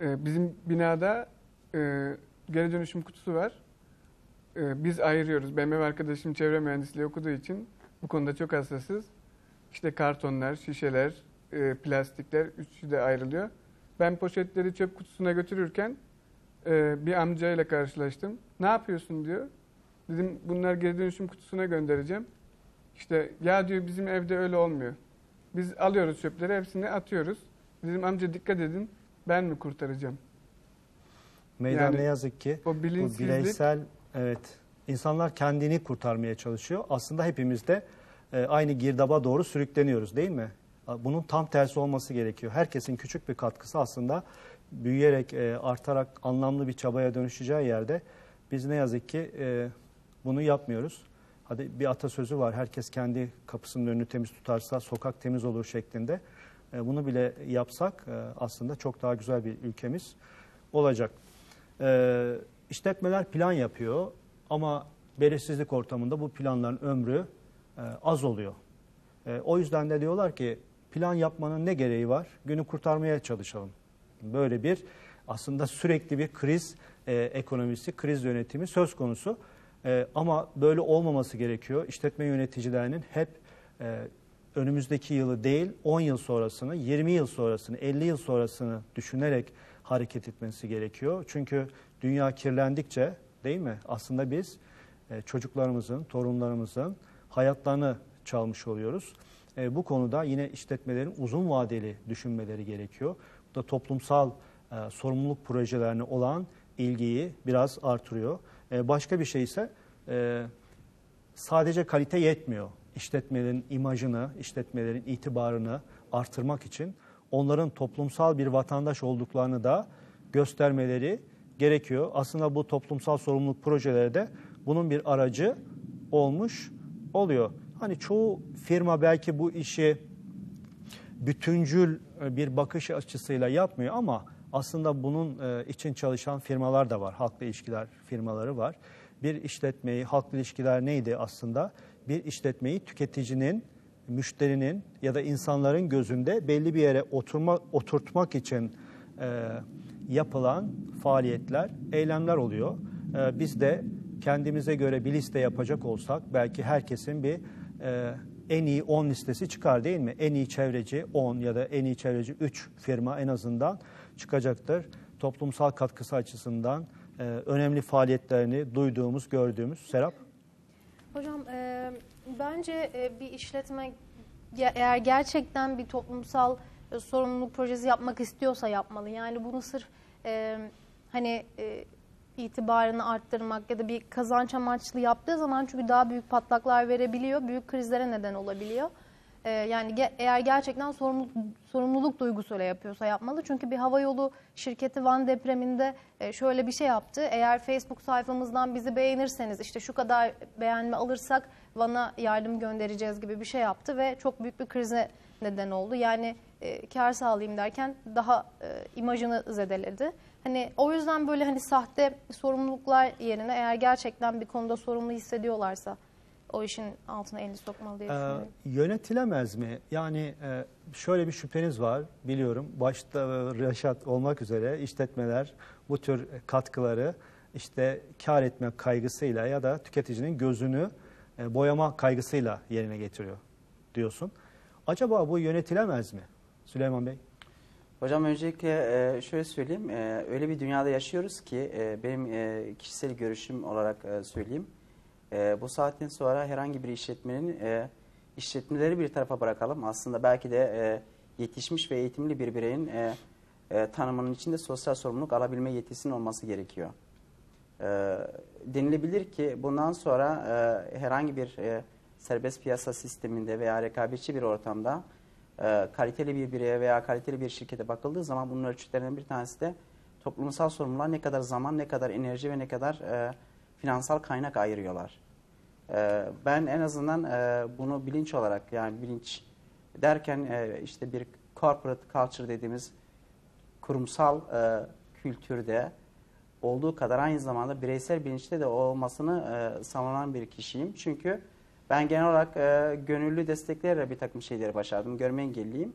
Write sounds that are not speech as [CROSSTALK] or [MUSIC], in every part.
Ee, bizim binada e, geri dönüşüm kutusu var. Ee, biz ayırıyoruz. Benim ev arkadaşım çevre mühendisliği okuduğu için bu konuda çok hassasız. İşte kartonlar, şişeler, e, plastikler üçü de ayrılıyor. Ben poşetleri çöp kutusuna götürürken e, bir amcayla karşılaştım. Ne yapıyorsun diyor. Dedim bunlar geri dönüşüm kutusuna göndereceğim. İşte ya diyor bizim evde öyle olmuyor. Biz alıyoruz çöpleri hepsini atıyoruz. Dedim amca dikkat edin ben mi kurtaracağım? Meydan Yani ne yazık ki O bu bireysel evet insanlar kendini kurtarmaya çalışıyor. Aslında hepimiz de e, aynı girdaba doğru sürükleniyoruz değil mi? Bunun tam tersi olması gerekiyor. Herkesin küçük bir katkısı aslında büyüyerek, e, artarak anlamlı bir çabaya dönüşeceği yerde biz ne yazık ki e, bunu yapmıyoruz. Hadi bir atasözü var. Herkes kendi kapısının önünü temiz tutarsa sokak temiz olur şeklinde. E, bunu bile yapsak e, aslında çok daha güzel bir ülkemiz olacak. E, işletmeler plan yapıyor ama belirsizlik ortamında bu planların ömrü e, az oluyor. O yüzden de diyorlar ki plan yapmanın ne gereği var? Günü kurtarmaya çalışalım. Böyle bir aslında sürekli bir kriz ekonomisi, kriz yönetimi söz konusu. Ama böyle olmaması gerekiyor. İşletme yöneticilerinin hep önümüzdeki yılı değil 10 yıl sonrasını, 20 yıl sonrasını, 50 yıl sonrasını düşünerek hareket etmesi gerekiyor. Çünkü dünya kirlendikçe değil mi? Aslında biz e, çocuklarımızın, torunlarımızın hayatlarını çalmış oluyoruz. E, bu konuda yine işletmelerin uzun vadeli düşünmeleri gerekiyor. Bu da toplumsal e, sorumluluk projelerine olan ilgiyi biraz artırıyor. Başka bir şey ise sadece kalite yetmiyor. İşletmelerin imajını, işletmelerin itibarını artırmak için onların toplumsal bir vatandaş olduklarını da göstermeleri gerekiyor. Aslında bu toplumsal sorumluluk projeleri de bunun bir aracı olmuş oluyor. Hani çoğu firma belki bu işi bütüncül e, bir bakış açısıyla yapmıyor ama aslında bunun e, için çalışan firmalar da var. Halkla ilişkiler firmaları var. Bir işletmeyi, halkla ilişkiler neydi aslında? Bir işletmeyi tüketicinin, müşterinin ya da insanların gözünde belli bir yere oturma, oturtmak için e, yapılan faaliyetler, eylemler oluyor. E, biz de kendimize göre bir liste yapacak olsak belki herkesin bir e, en iyi 10 listesi çıkar değil mi? En iyi çevreci 10 ya da en iyi çevreci 3 firma en azından çıkacaktır. Toplumsal katkısı açısından e, önemli faaliyetlerini duyduğumuz, gördüğümüz. Serap? Hocam e, bence e, bir işletme eğer gerçekten bir toplumsal e, sorumluluk projesi yapmak istiyorsa yapmalı. Yani bunu sırf e, hani e, itibarını arttırmak ya da bir kazanç amaçlı yaptığı zaman çünkü daha büyük patlaklar verebiliyor, büyük krizlere neden olabiliyor. E, yani ge- eğer gerçekten sorumluluk, sorumluluk duygusuyla yapıyorsa yapmalı. Çünkü bir havayolu şirketi Van depreminde e, şöyle bir şey yaptı. Eğer Facebook sayfamızdan bizi beğenirseniz işte şu kadar beğenme alırsak Van'a yardım göndereceğiz gibi bir şey yaptı ve çok büyük bir krize neden oldu. Yani e, kar sağlayayım derken daha e, imajını zedeledi. Hani o yüzden böyle hani sahte sorumluluklar yerine eğer gerçekten bir konuda sorumlu hissediyorlarsa o işin altına elini sokmalı diye Ee, düşünüyorum. yönetilemez mi? Yani e, şöyle bir şüpheniz var biliyorum. Başta e, Reşat olmak üzere işletmeler bu tür katkıları işte kar etme kaygısıyla ya da tüketicinin gözünü e, boyama kaygısıyla yerine getiriyor diyorsun. Acaba bu yönetilemez mi Süleyman Bey? Hocam öncelikle e, şöyle söyleyeyim. E, Öyle bir dünyada yaşıyoruz ki e, benim e, kişisel görüşüm olarak e, söyleyeyim. E, Bu saatten sonra herhangi bir işletmenin e, işletmeleri bir tarafa bırakalım. Aslında belki de e, yetişmiş ve eğitimli bir bireyin e, e, tanımının içinde sosyal sorumluluk alabilme yetisinin olması gerekiyor. E, Denilebilir ki bundan sonra e, herhangi bir e, serbest piyasa sisteminde veya rekabetçi bir ortamda e, kaliteli bir bireye veya kaliteli bir şirkete bakıldığı zaman bunun ölçütlerinden bir tanesi de toplumsal sorumluluğa ne kadar zaman, ne kadar enerji ve ne kadar e, finansal kaynak ayırıyorlar. E, ben en azından e, bunu bilinç olarak yani bilinç derken e, işte bir corporate culture dediğimiz kurumsal e, kültürde olduğu kadar aynı zamanda bireysel bilinçte de olmasını e, savunan bir kişiyim. Çünkü ben genel olarak e, gönüllü desteklerle bir takım şeyleri başardım. Görme engelliyim.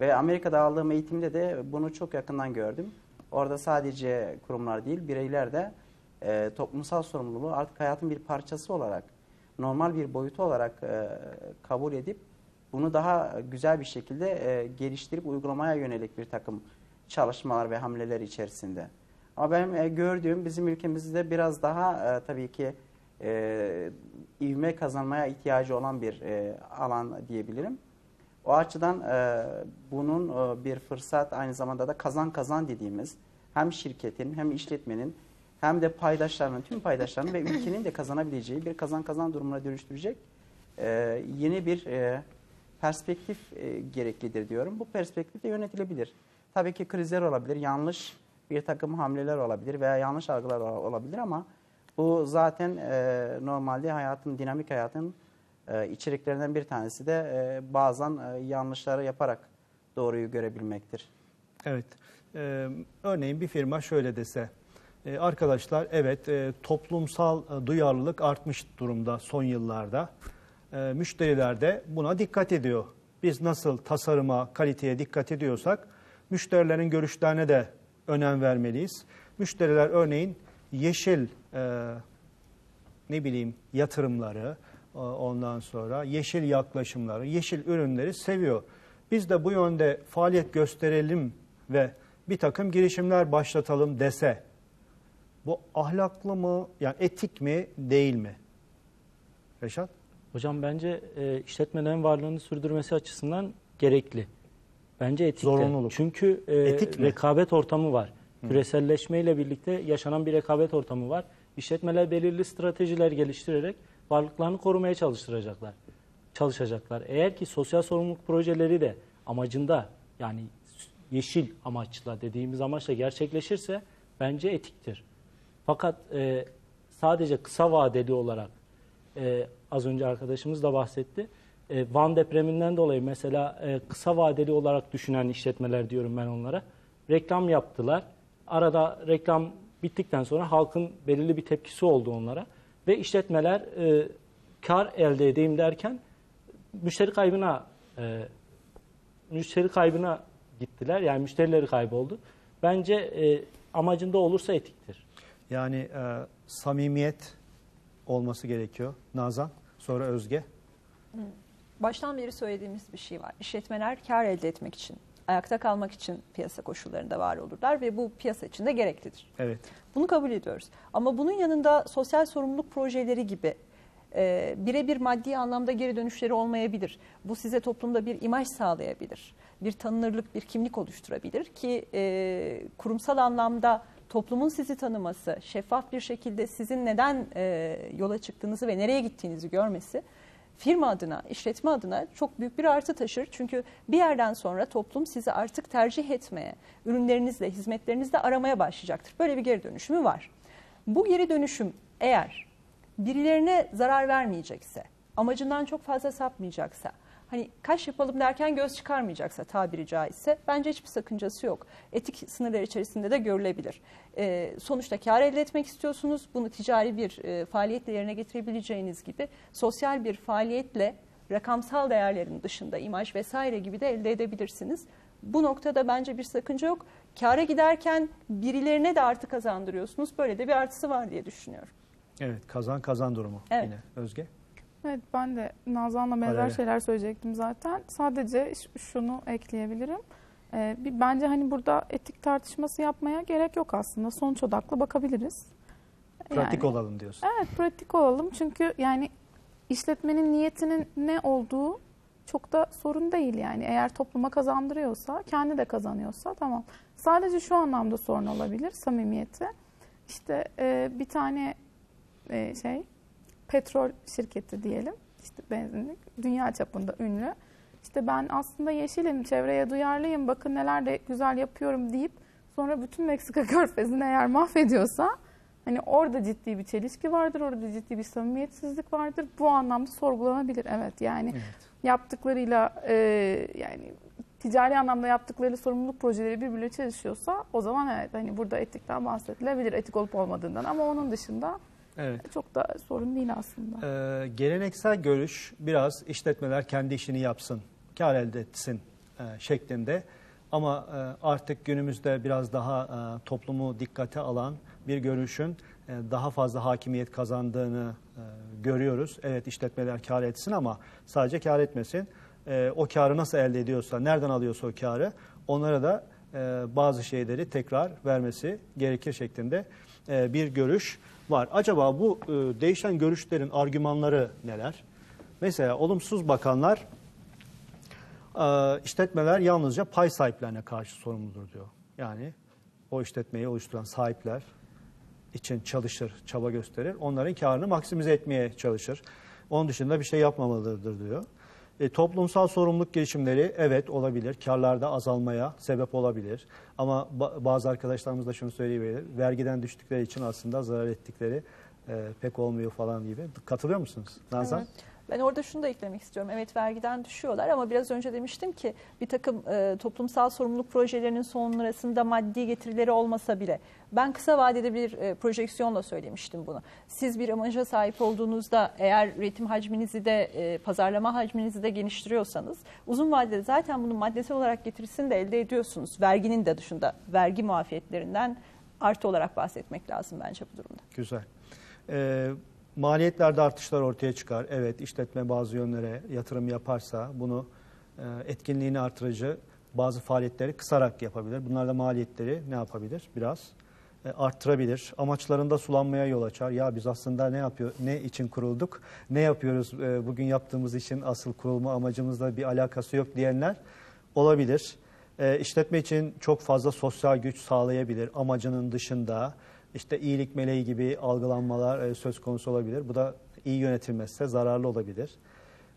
Ve Amerika'da aldığım eğitimde de bunu çok yakından gördüm. Orada sadece kurumlar değil, bireyler de e, toplumsal sorumluluğu artık hayatın bir parçası olarak, normal bir boyutu olarak e, kabul edip bunu daha güzel bir şekilde e, geliştirip uygulamaya yönelik bir takım çalışmalar ve hamleler içerisinde. Ama benim e, gördüğüm bizim ülkemizde biraz daha e, tabii ki e, ivme kazanmaya ihtiyacı olan bir e, alan diyebilirim. O açıdan e, bunun e, bir fırsat aynı zamanda da kazan kazan dediğimiz hem şirketin hem işletmenin hem de paydaşlarının, tüm paydaşlarının ve ülkenin de kazanabileceği bir kazan kazan durumuna dönüştürecek e, yeni bir e, perspektif e, gereklidir diyorum. Bu perspektif de yönetilebilir. Tabii ki krizler olabilir, yanlış bir takım hamleler olabilir veya yanlış algılar ola- olabilir ama bu zaten e, normalde hayatın, dinamik hayatın e, içeriklerinden bir tanesi de e, bazen e, yanlışları yaparak doğruyu görebilmektir. Evet. Ee, örneğin bir firma şöyle dese, arkadaşlar evet e, toplumsal e, duyarlılık artmış durumda son yıllarda. E, müşteriler de buna dikkat ediyor. Biz nasıl tasarıma, kaliteye dikkat ediyorsak müşterilerin görüşlerine de önem vermeliyiz. Müşteriler örneğin yeşil e, ne bileyim yatırımları, e, ondan sonra yeşil yaklaşımları, yeşil ürünleri seviyor. Biz de bu yönde faaliyet gösterelim ve bir takım girişimler başlatalım dese bu ahlaklı mı, yani etik mi, değil mi? Reşat? Hocam bence e, işletmelerin varlığını sürdürmesi açısından gerekli. Bence etik. Zorunluluk. Çünkü e, Etik mi? rekabet ortamı var. Küreselleşmeyle birlikte yaşanan bir rekabet ortamı var. İşletmeler belirli stratejiler geliştirerek varlıklarını korumaya çalıştıracaklar. Çalışacaklar. Eğer ki sosyal sorumluluk projeleri de amacında yani yeşil amaçla dediğimiz amaçla gerçekleşirse bence etiktir. Fakat e, sadece kısa vadeli olarak e, az önce arkadaşımız da bahsetti. E, Van depreminden dolayı mesela e, kısa vadeli olarak düşünen işletmeler diyorum ben onlara. Reklam yaptılar. Arada reklam bittikten sonra halkın belirli bir tepkisi oldu onlara. Ve işletmeler e, kar elde edeyim derken müşteri kaybına e, müşteri kaybına gittiler. Yani müşterileri kayboldu. Bence e, amacında olursa etiktir. Yani e, samimiyet olması gerekiyor. Nazan, sonra Özge. Baştan beri söylediğimiz bir şey var. İşletmeler kar elde etmek için, ayakta kalmak için piyasa koşullarında var olurlar ve bu piyasa için de gereklidir. Evet. Bunu kabul ediyoruz. Ama bunun yanında sosyal sorumluluk projeleri gibi e, birebir maddi anlamda geri dönüşleri olmayabilir. Bu size toplumda bir imaj sağlayabilir. Bir tanınırlık, bir kimlik oluşturabilir ki e, kurumsal anlamda toplumun sizi tanıması, şeffaf bir şekilde sizin neden e, yola çıktığınızı ve nereye gittiğinizi görmesi firma adına, işletme adına çok büyük bir artı taşır. Çünkü bir yerden sonra toplum sizi artık tercih etmeye, ürünlerinizle, hizmetlerinizle aramaya başlayacaktır. Böyle bir geri dönüşümü var. Bu geri dönüşüm eğer birilerine zarar vermeyecekse, amacından çok fazla sapmayacaksa, hani kaş yapalım derken göz çıkarmayacaksa tabiri caizse bence hiçbir sakıncası yok. Etik sınırlar içerisinde de görülebilir. Ee, sonuçta kar elde etmek istiyorsunuz. Bunu ticari bir e, faaliyetle yerine getirebileceğiniz gibi sosyal bir faaliyetle rakamsal değerlerin dışında imaj vesaire gibi de elde edebilirsiniz. Bu noktada bence bir sakınca yok. Kâra giderken birilerine de artı kazandırıyorsunuz. Böyle de bir artısı var diye düşünüyorum. Evet, kazan kazan durumu Evet. yine. Özge? Evet ben de Nazan'la benzer Paralel. şeyler söyleyecektim zaten. Sadece şunu ekleyebilirim. Ee, bir, bence hani burada etik tartışması yapmaya gerek yok aslında. Sonuç odaklı bakabiliriz. Pratik Yani- olalım diyorsun. Evet pratik olalım çünkü yani işletmenin niyetinin ne olduğu çok da sorun değil yani. Eğer topluma kazandırıyorsa, kendi de kazanıyorsa tamam. Sadece şu anlamda sorun olabilir samimiyeti. İşte e, bir tane e, şey petrol şirketi diyelim. işte benzinlik dünya çapında ünlü. İşte ben aslında yeşilim, çevreye duyarlıyım, bakın neler de güzel yapıyorum deyip sonra bütün Meksika [LAUGHS] körfezini eğer mahvediyorsa Hani orada ciddi bir çelişki vardır, orada ciddi bir samimiyetsizlik vardır. Bu anlamda sorgulanabilir. Evet yani Evet. yaptıklarıyla e, yani ticari anlamda yaptıkları sorumluluk projeleri birbiriyle çelişiyorsa o zaman evet hani burada etikten bahsedilebilir etik olup olmadığından ama onun dışında Evet. çok da sorun değil aslında. Ee, geleneksel görüş biraz işletmeler kendi işini yapsın, kar elde etsin e, şeklinde. Ama e, artık günümüzde biraz daha e, toplumu dikkate alan bir görüşün e, daha fazla hakimiyet kazandığını e, görüyoruz. Evet işletmeler kar etsin ama sadece kar etmesin. E, o karı nasıl elde ediyorsa, nereden alıyorsa o karı onlara da e, bazı şeyleri tekrar vermesi gerekir şeklinde e, bir görüş var. Acaba bu e, değişen görüşlerin argümanları neler? Mesela olumsuz bakanlar e, işletmeler yalnızca pay sahiplerine karşı sorumludur diyor. Yani o işletmeyi oluşturan sahipler için çalışır, çaba gösterir. Onların karını maksimize etmeye çalışır. Onun dışında bir şey yapmamalıdır diyor. E, toplumsal sorumluluk girişimleri evet olabilir. Karlarda azalmaya sebep olabilir. Ama ba- bazı arkadaşlarımız da şunu söyleyebilir. Vergiden düştükleri için aslında zarar ettikleri e, pek olmuyor falan gibi. Katılıyor musunuz Nazan? Evet. Ben orada şunu da eklemek istiyorum. Evet vergiden düşüyorlar ama biraz önce demiştim ki bir takım e, toplumsal sorumluluk projelerinin sonrasında maddi getirileri olmasa bile ben kısa vadede bir e, projeksiyonla söylemiştim bunu. Siz bir amaca sahip olduğunuzda eğer üretim hacminizi de e, pazarlama hacminizi de geliştiriyorsanız uzun vadede zaten bunun maddesel olarak getirisini de elde ediyorsunuz. Verginin de dışında vergi muafiyetlerinden artı olarak bahsetmek lazım bence bu durumda. Güzel. Ee, maliyetlerde artışlar ortaya çıkar. Evet işletme bazı yönlere yatırım yaparsa bunu e, etkinliğini artırıcı bazı faaliyetleri kısarak yapabilir. Bunlar da maliyetleri ne yapabilir? Biraz e, arttırabilir. Amaçlarında sulanmaya yol açar. Ya biz aslında ne yapıyor, ne için kurulduk, ne yapıyoruz e, bugün yaptığımız işin asıl kurulma amacımızla bir alakası yok diyenler olabilir. İşletme için çok fazla sosyal güç sağlayabilir. Amacının dışında işte iyilik meleği gibi algılanmalar e, söz konusu olabilir. Bu da iyi yönetilmezse zararlı olabilir.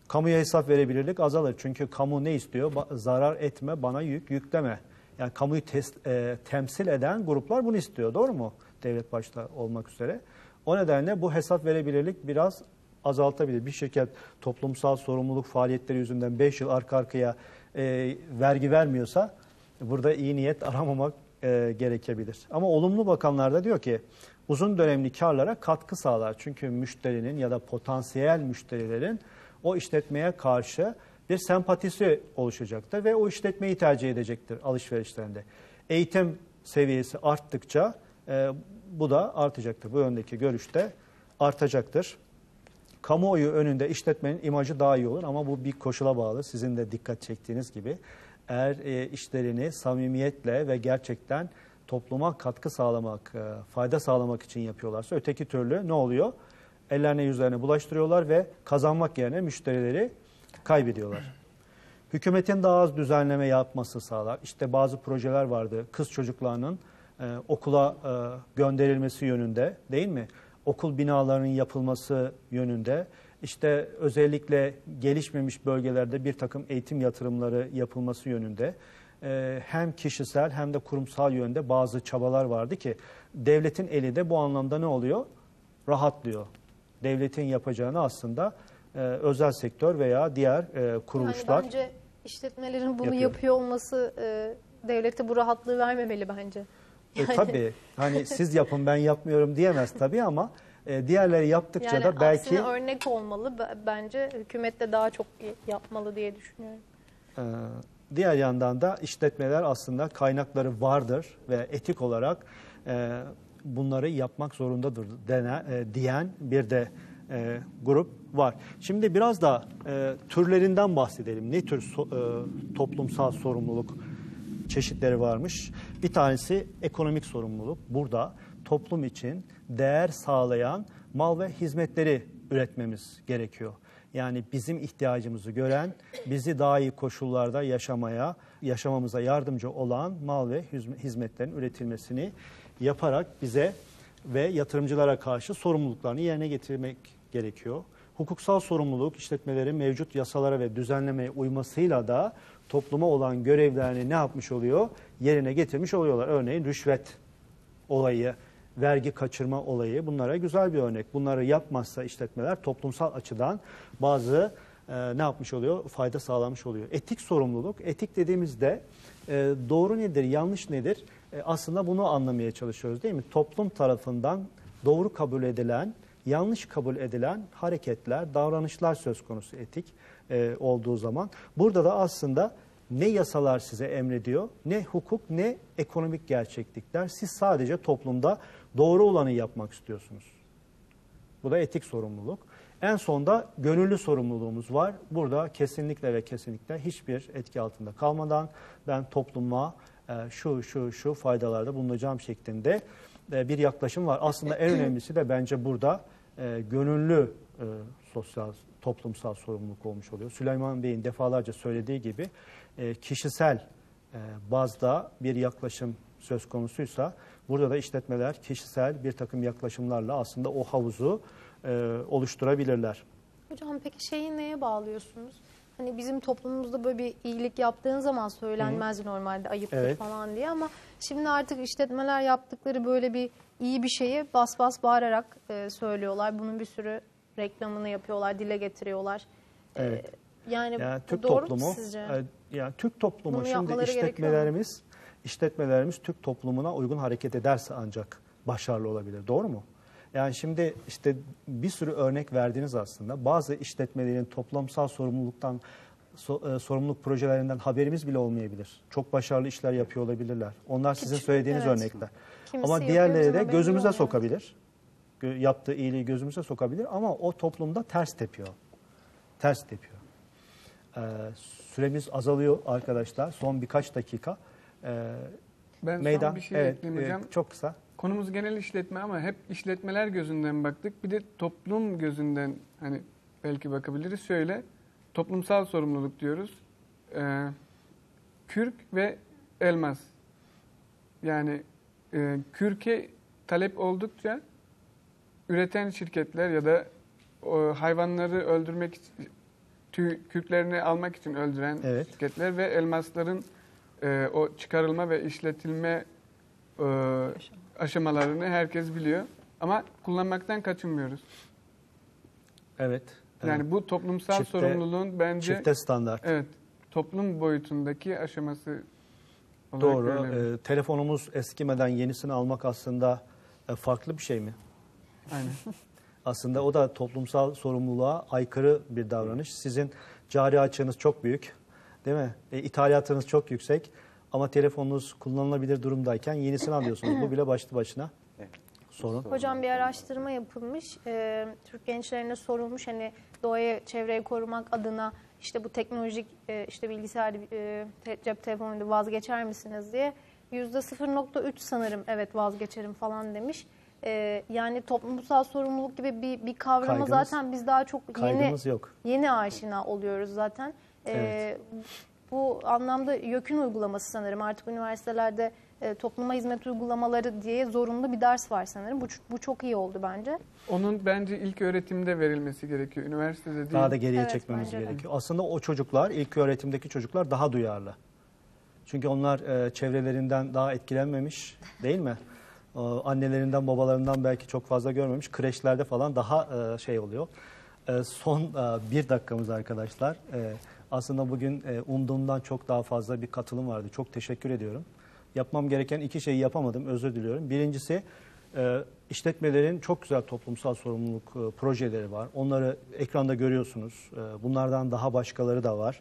Kamuya hesap verebilirlik azalır. Çünkü kamu ne istiyor? Ba- zarar etme, bana yük, yükleme. Yani kamuyu e, temsil eden gruplar bunu istiyor. Doğru mu? Devlet başta olmak üzere. O nedenle bu hesap verebilirlik biraz azaltabilir. Bir şirket toplumsal sorumluluk faaliyetleri yüzünden 5 yıl arka arkaya e, vergi vermiyorsa burada iyi niyet aramamak e, gerekebilir. Ama olumlu bakanlar da diyor ki uzun dönemli karlara katkı sağlar. Çünkü müşterinin ya da potansiyel müşterilerin o işletmeye karşı bir sempatisi oluşacaktır ve o işletmeyi tercih edecektir alışverişlerinde. Eğitim seviyesi arttıkça e, bu da artacaktır. Bu yöndeki görüşte artacaktır. Kamuoyu önünde işletmenin imajı daha iyi olur ama bu bir koşula bağlı. Sizin de dikkat çektiğiniz gibi eğer e, işlerini samimiyetle ve gerçekten topluma katkı sağlamak, e, fayda sağlamak için yapıyorlarsa öteki türlü ne oluyor? Ellerine yüzlerine bulaştırıyorlar ve kazanmak yerine müşterileri kaybediyorlar. Hükümetin daha az düzenleme yapması sağlar. İşte bazı projeler vardı kız çocuklarının e, okula e, gönderilmesi yönünde değil mi? Okul binalarının yapılması yönünde. İşte özellikle gelişmemiş bölgelerde bir takım eğitim yatırımları yapılması yönünde e, hem kişisel hem de kurumsal yönde bazı çabalar vardı ki devletin eli de bu anlamda ne oluyor? Rahatlıyor. Devletin yapacağını aslında e, özel sektör veya diğer e, kuruluşlar Yani bence işletmelerin bunu yapıyor. yapıyor olması devlete bu rahatlığı vermemeli bence. E, tabii hani siz yapın ben yapmıyorum diyemez tabii ama e, diğerleri yaptıkça yani da belki aksine örnek olmalı. Bence hükümet de daha çok yapmalı diye düşünüyorum. e, diğer yandan da işletmeler aslında kaynakları vardır ve etik olarak e, bunları yapmak zorundadır dene, e, diyen bir de e, grup var. Şimdi biraz da e, türlerinden bahsedelim. Ne tür so- e, toplumsal sorumluluk çeşitleri varmış. Bir tanesi ekonomik sorumluluk. Burada toplum için değer sağlayan mal ve hizmetleri üretmemiz gerekiyor. Yani bizim ihtiyacımızı gören, bizi daha iyi koşullarda yaşamaya, yaşamamıza yardımcı olan mal ve hizm- hizmetlerin üretilmesini yaparak bize ve yatırımcılara karşı sorumluluklarını yerine getirmek gerekiyor. Hukuksal sorumluluk işletmelerin mevcut yasalara ve düzenlemeye uymasıyla da topluma olan görevlerini ne yapmış oluyor? Yerine getirmiş oluyorlar. Örneğin rüşvet olayı, vergi kaçırma olayı bunlara güzel bir örnek. Bunları yapmazsa işletmeler toplumsal açıdan bazı e, ne yapmış oluyor? Fayda sağlamış oluyor. Etik sorumluluk, etik dediğimizde e, doğru nedir, yanlış nedir? E, aslında bunu anlamaya çalışıyoruz değil mi? Toplum tarafından doğru kabul edilen, yanlış kabul edilen hareketler, davranışlar söz konusu etik e, olduğu zaman. Burada da aslında ne yasalar size emrediyor, ne hukuk, ne ekonomik gerçeklikler. Siz sadece toplumda doğru olanı yapmak istiyorsunuz. Bu da etik sorumluluk. En sonda gönüllü sorumluluğumuz var. Burada kesinlikle ve kesinlikle hiçbir etki altında kalmadan ben topluma e, şu şu şu faydalarda bulunacağım şeklinde e, bir yaklaşım var. Aslında en önemlisi de bence burada e, gönüllü sosyal toplumsal sorumluluk olmuş oluyor. Süleyman Bey'in defalarca söylediği gibi kişisel bazda bir yaklaşım söz konusuysa burada da işletmeler kişisel bir takım yaklaşımlarla aslında o havuzu e, oluşturabilirler. Hocam peki şeyi neye bağlıyorsunuz? Hani bizim toplumumuzda böyle bir iyilik yaptığın zaman söylenmez normalde ayıptır Evet. falan diye ama şimdi artık işletmeler yaptıkları böyle bir iyi bir şeyi bas bas bağırarak e, söylüyorlar. Bunun bir sürü reklamını yapıyorlar, dile getiriyorlar. E, Evet. yani, Yani bu Türk doğru toplumu, mu sizce? e, yani Türk toplumu Bunu şimdi işletmelerimiz, işletmelerimiz Türk toplumuna uygun hareket ederse ancak başarılı olabilir. Doğru mu? Yani şimdi işte bir sürü örnek verdiniz aslında. Bazı işletmelerin toplumsal sorumluluktan so- e, sorumluluk projelerinden haberimiz bile olmayabilir. Çok başarılı işler yapıyor olabilirler. Onlar sizin Küçük, söylediğiniz evet. örnekler. Kimisi Ama diğerleri de gözümüze olmuyor. sokabilir. Yaptığı iyiliği gözümüze sokabilir ama o toplumda ters tepiyor. Ters tepiyor. Ee, süremiz azalıyor arkadaşlar. Son birkaç dakika. Ee, Ben meydan. bir şey evet, ekleyeyim e, çok kısa. Konumuz genel işletme ama hep işletmeler gözünden baktık. Bir de toplum gözünden hani belki bakabiliriz. Şöyle toplumsal sorumluluk diyoruz. Ee, kürk ve elmas. Yani e, kürke talep oldukça üreten şirketler ya da o hayvanları öldürmek için tüy, kürklerini almak için öldüren Evet. şirketler ve elmasların e, o çıkarılma ve işletilme e, aşamalarını herkes biliyor. Ama kullanmaktan kaçınmıyoruz. Evet. Yani evet. bu toplumsal Çifte- sorumluluğun bence çifte standart. evet toplum boyutundaki aşaması olarak Doğru. Ee, telefonumuz eskimeden yenisini almak aslında e, farklı bir şey mi? Aynen. [LAUGHS] Aslında o da toplumsal sorumluluğa aykırı bir davranış. Sizin cari açığınız çok büyük, değil mi? E, ithalatınız çok yüksek ama telefonunuz kullanılabilir durumdayken yenisini alıyorsunuz. Bu bile başlı başına sorun. Hocam bir araştırma yapılmış. Ee, Türk gençlerine sorulmuş hani doğayı, çevreyi korumak adına işte bu teknolojik e, işte bilgisayar, e, te- cep telefonuyla vazgeçer misiniz diye. Yüzde 0.3 sanırım evet vazgeçerim falan demiş. Ee, yani toplumsal sorumluluk gibi bir, bir kavrama Kaygımız- zaten biz daha çok yeni yok. yeni aşina oluyoruz zaten. Evet. Bu anlamda YÖK'ün uygulaması sanırım artık üniversitelerde e, topluma hizmet uygulamaları diye zorunlu bir ders var sanırım. Bu, bu çok iyi oldu bence. Onun bence ilk öğretimde verilmesi gerekiyor. Üniversitede değil. Daha da geriye Evet, çekmemiz bence de. gerekiyor. Aslında o çocuklar, ilk öğretimdeki çocuklar daha duyarlı. Çünkü onlar e, çevrelerinden daha etkilenmemiş değil mi? E, annelerinden, babalarından belki çok fazla görmemiş. Kreşlerde falan daha e, şey oluyor. E, son e, bir dakikamız arkadaşlar. E, aslında bugün e, umduğumdan çok daha fazla bir katılım vardı. Çok teşekkür ediyorum. Yapmam gereken iki şeyi yapamadım. Özür diliyorum. Birincisi e, işletmelerin çok güzel toplumsal sorumluluk e, projeleri var. Onları ekranda görüyorsunuz. E, bunlardan daha başkaları da var.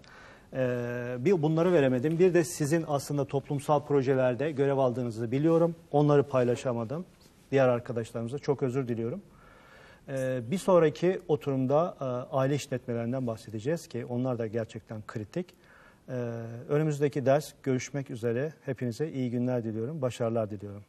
E, bir bunları veremedim. Bir de sizin aslında toplumsal projelerde görev aldığınızı biliyorum. Onları paylaşamadım. Diğer arkadaşlarımıza çok özür diliyorum. Ee, Bir sonraki oturumda e, aile işletmelerinden bahsedeceğiz ki onlar da gerçekten kritik. Ee, Önümüzdeki ders görüşmek üzere. Hepinize iyi günler diliyorum, başarılar diliyorum.